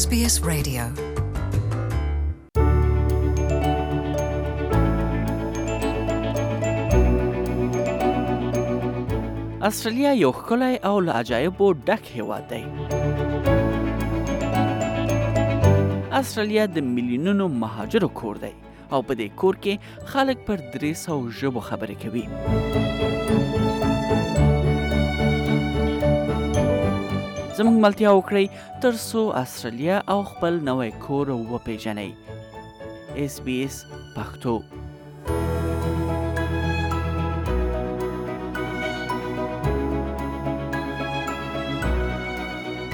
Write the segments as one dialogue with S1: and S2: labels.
S1: SBS Radio
S2: استرالیا یو ښکلی او له عجایبو ډک هیواد دی استرالیا د میلیونونو مهاجرو کور دی او په دې کور کې خلک پر درې سوو ژبو خبرې کوي. زموږ ملتیا وکړئ تر څو استرالیا او خپل نوی کور وپیژنئ اس بي اس پښتو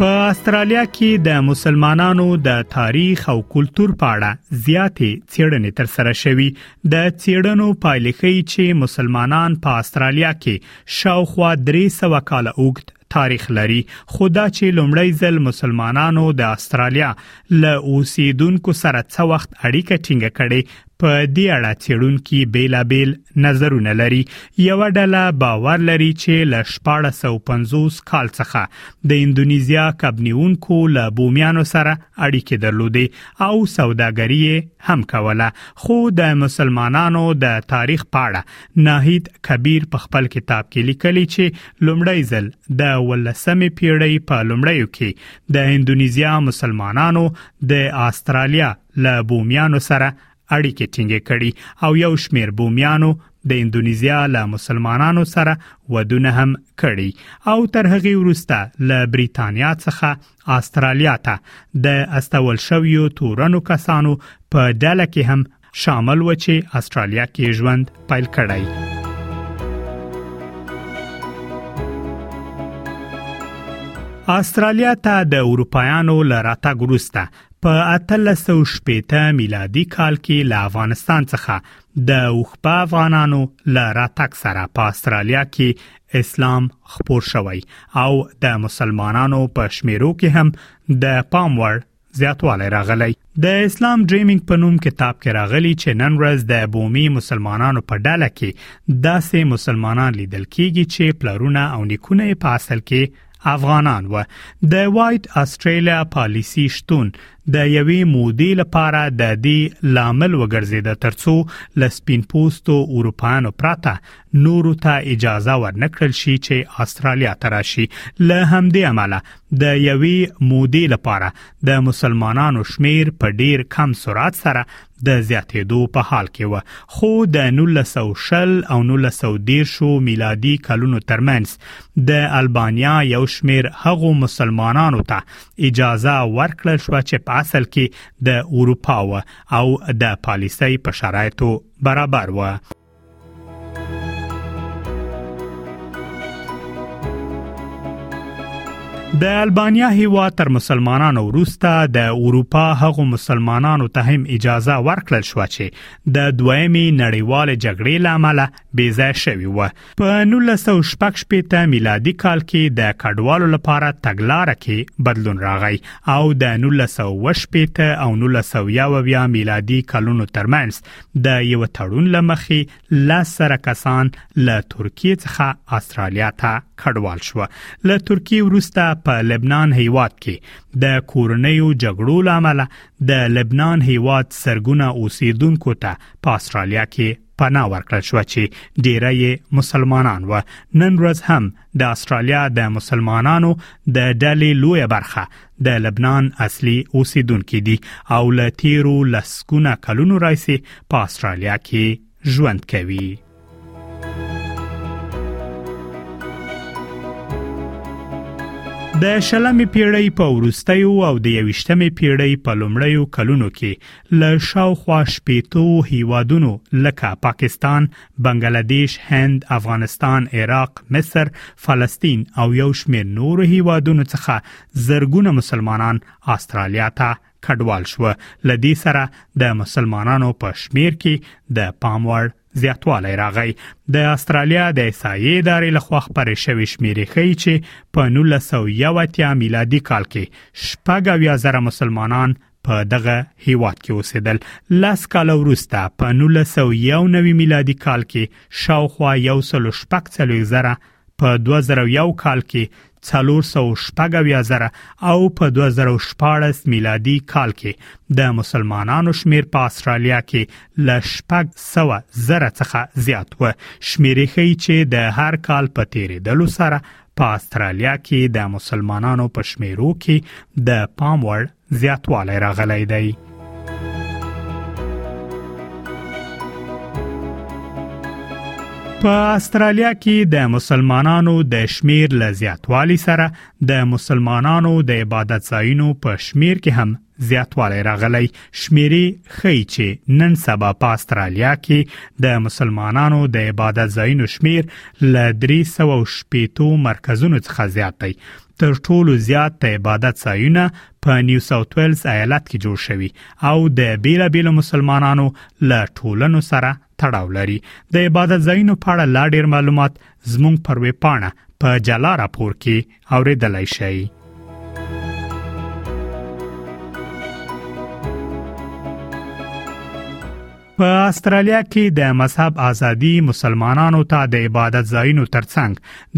S3: په استرالیا کې د مسلمانانو د تاریخ او کلچر په اړه زیاتې څېړنې تر سره شوې د څېړنو پایلې ښیي چې مسلمانان په استرالیا کې شاوخوا 300 کال اوږد تاریخ لري خو دا چې لومړی ځل مسلمانانو د استرالیا له اوسیدونکو سره څه وخت اړیکه ټینګه کړې په دې اړه څېړونکي بیلابیل نظرونه لري یو ډله باور لري چې ل 1450 کال څخه د انډونیزیا کبنیونکو له بومیانو سره اړیکې درلودې او سوداګري هم کوله خو د مسلمانانو د تاریخ پاړه ناهید کبیر په خپل کتاب کې لیکلي چې لومړی ځل د ولسمې پیړۍ په لومړیو کې د انډونیزیا مسلمانانو د استرالیا له بومیانو سره اړیکې ټینګې کړي او یو شمیر بومیانو د اندونیزیا له مسلمانانو سره ودونه هم کړي او تر هغه وروسته له بریتانیا څخه استرالیا ته د استول شویو تورنو کسانو په ډله کې هم شامل و چې استرالیا کې ژوند پیل کړی استرالیا ته د اروپایانو له راتګ وروسته په 1860 میلادي کال کې له افغانستان څخه د اوخپا افغانانو له راتګ سره په استرالیا کې اسلام خپور شوی او د مسلمانانو په شمیرو کې هم د پام وړ زیاتوالی راغلی د اسلام ډریمینګ په نوم کتاب کې راغلی چې نن ورځ د بومي مسلمانانو په ډله کې داسې مسلمانان لیدل کیږي چې پلرونه او نیکونه په اصل کې افغانان و د وایټ استرالیا پالیسی شتون د یوې مودې لپاره د دې لامل وګرځید ترڅو لسپین پوستو اروپایانو پراته نورو ته اجازه ورنکړل شي چې استرالیا ته راشي له همدې امله د یوې مودې لپاره د مسلمانانو شمیر په ډیر کم سرعت سره د زیاتېدو په حال کې و خو د 1900 او 1910 میلادي کلونو ترمنځ د البانیا یو شمیر هغو مسلمانانو ته اجازه ورکړل شو چې په اصل کې د اروپا و او د پالیسۍ په شرایطو برابر و د البانیا هیوا تر مسلمانانو وروسته د اروپا هغو مسلمانانو ته هم اجازه ورکړل شو چې د دویمې نړیوال جګړې لامل بې ځای شوی و په 1916 میلادي کال کې د کډوالو لپاره تګلارې کې بدلون راغی او د 1918 او 1920 میلادي کلونو ترمنځ د یو تړون لمخې لسره کسان له ترکیه څخه استرالیا ته کډوال شو له ترکیه وروسته په لبنان هیواد کې د کورنیو جګړو لامل د لبنان هیواد سرګونه اوسیدونکو ته په استرالیا کې پناه ورکړل شو چې ډیری مسلمانان و نن ورځ هم د استرالیا د مسلمانانو د ډلې لوی برخه د لبنان اصلي اوسیدونکي دي او له تیرو لسګونه کلونو راځي په استرالیا کې ژوند کوي د شلمې پیړۍ په وروستیو او د یوشتمې پیړۍ په لومړیو کلونو کې له شاوخوا شپېتو هیوادونو لکه پاکستان، بنگلاديش، هند، افغانستان، عراق، مصر، فلسطین او یو شمېر نورو هیوادونو څخه زرګونه مسلمانان استرالیا ته کډوال شو لدی سره د مسلمانانو په شمیر کې د پام وړ زیاتوالی راغی د استرالیا د احصایې ادارې لخوا خبرې شوې شمیرې ښیي چې په 1901 میلادي کال کې شپږ اویا زره مسلمانان په دغه هیواد کې اوسېدل لاس کال وروسته په 1919 میلادي کال کې شاوخوا 140 زره په 2001 کال کې 460 زره او په 2014 میلادي کال کې د مسلمانانو شمیر په استرالیا کې ل 600 زره څخه زیات و شمیرې ښیي چې د هر کال په تیریدلو سره په استرالیا کې د مسلمانانو په شمیرو کې د پام وړ زیاتوالی راغلی دی په استرالیا کې د مسلمانانو د شمیر ل زیاتوالی سره د مسلمانانو د عبادت ځایونو په شمیر کې هم زیاتوالی راغلی شمیرې خی چې نن سبا په استرالیا کې د مسلمانانو د عبادت ځایونو شمیر ل 300 شپېتو مرکزونو څخه زیات دی تر ټولو زیات د عبادت ځایونه په نیو ساوث ویلز ایالت کې جوړ شوي او د بیلابیلو مسلمانانو له ټولنو سره تړاو لري د عبادت ځایونو په اړه لا ډیر معلومات زموږ پر ویب پاڼه په جلا راپور کې اوریدلای شئ په استرالیا کې د مذهب ازادي مسلمانانو ته د عبادت ځایونو ترڅنګ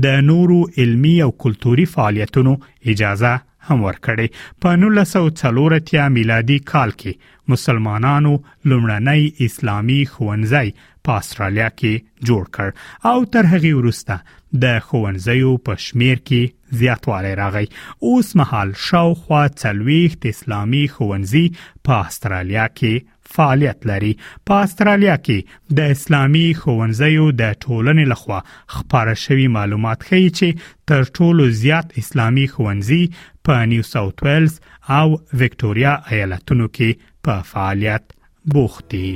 S3: د نورو علمی او کلتوري فعالیتونو اجازه هم ورکړي په 1940 میلادي کال کې مسلمانانو لومړنی اسلامی خوندزی په استرالیا کې جوړ کړ او تر هغه وروسته د خوندزیو په شمیر کې زیاتوالی راغی اوس مهال شاوخوا 40 اسلامی خوندزی په استرالیا کې فعالیت لري په استرالیا کې د اسلامي ښوونځیو د ټولنې لخوا خبره شوی معلومات ښیي چې تر ټولو زیات اسلامي ښوونځي په نیو ساوت ویلز او وکټوریا ایالتونو کې په فعالیت بوخت دي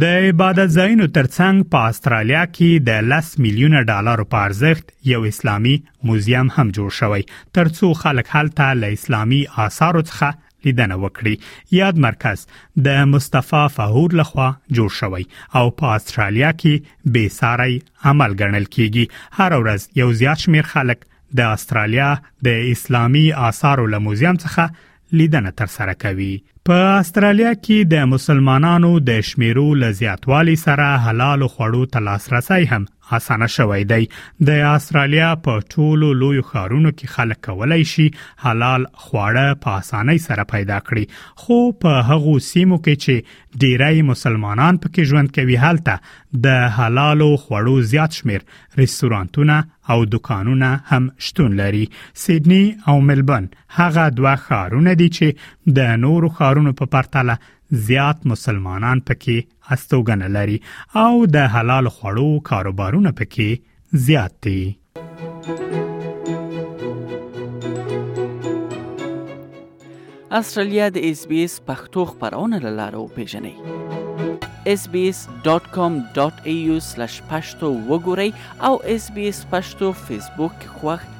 S3: د عبادت ځایونو ترڅنګ په استرالیا کې د 10 میلیونه ډالر په ارزښت یو اسلامي موزیم هم جوړ شوی ترڅو خلک هلته له اسلامي آثارو څخه لیدنه وکړي یاد مرکز د مصطفی فهور لخوا جوړ شوی او په استرالیا کې بې ساري عمل ګڼل کیږي هر ورځ یو زیات شمیر خلک د استرالیا د اسلامي آثارو له موزیم څخه لیدنه تر سره کوي په استرالیا کې د مسلمانانو د شمیرو ل زیاتوالي سره حلال خوړو ته لاسرسي هم اسانه شوی دی د استرالیا په ټولو لوی ښارونو کې خلک کولای شي حلال خواړه په اسانۍ سره پیدا کړي خو په هغو سیمو کې چې ډیری مسلمانان پکې ژوند کوي هلته د حلالو خوړو زیات شمیر رستورانتونه او دکانونه هم شتون لري سیدنی او ملبورن هغه دوه ښارونه دي چې د نورو ښارونو په پرتله زیات مسلمانان پکې استوګنه لري او د حلال خوړو کاروبارونه پکې زیات دي
S2: استرالیا د اس بي اس پښتو خبرونه لاله او پیژنې sbs.com.au/pashto وګورئ او اس بي اس پښتو فیسبوک خوښ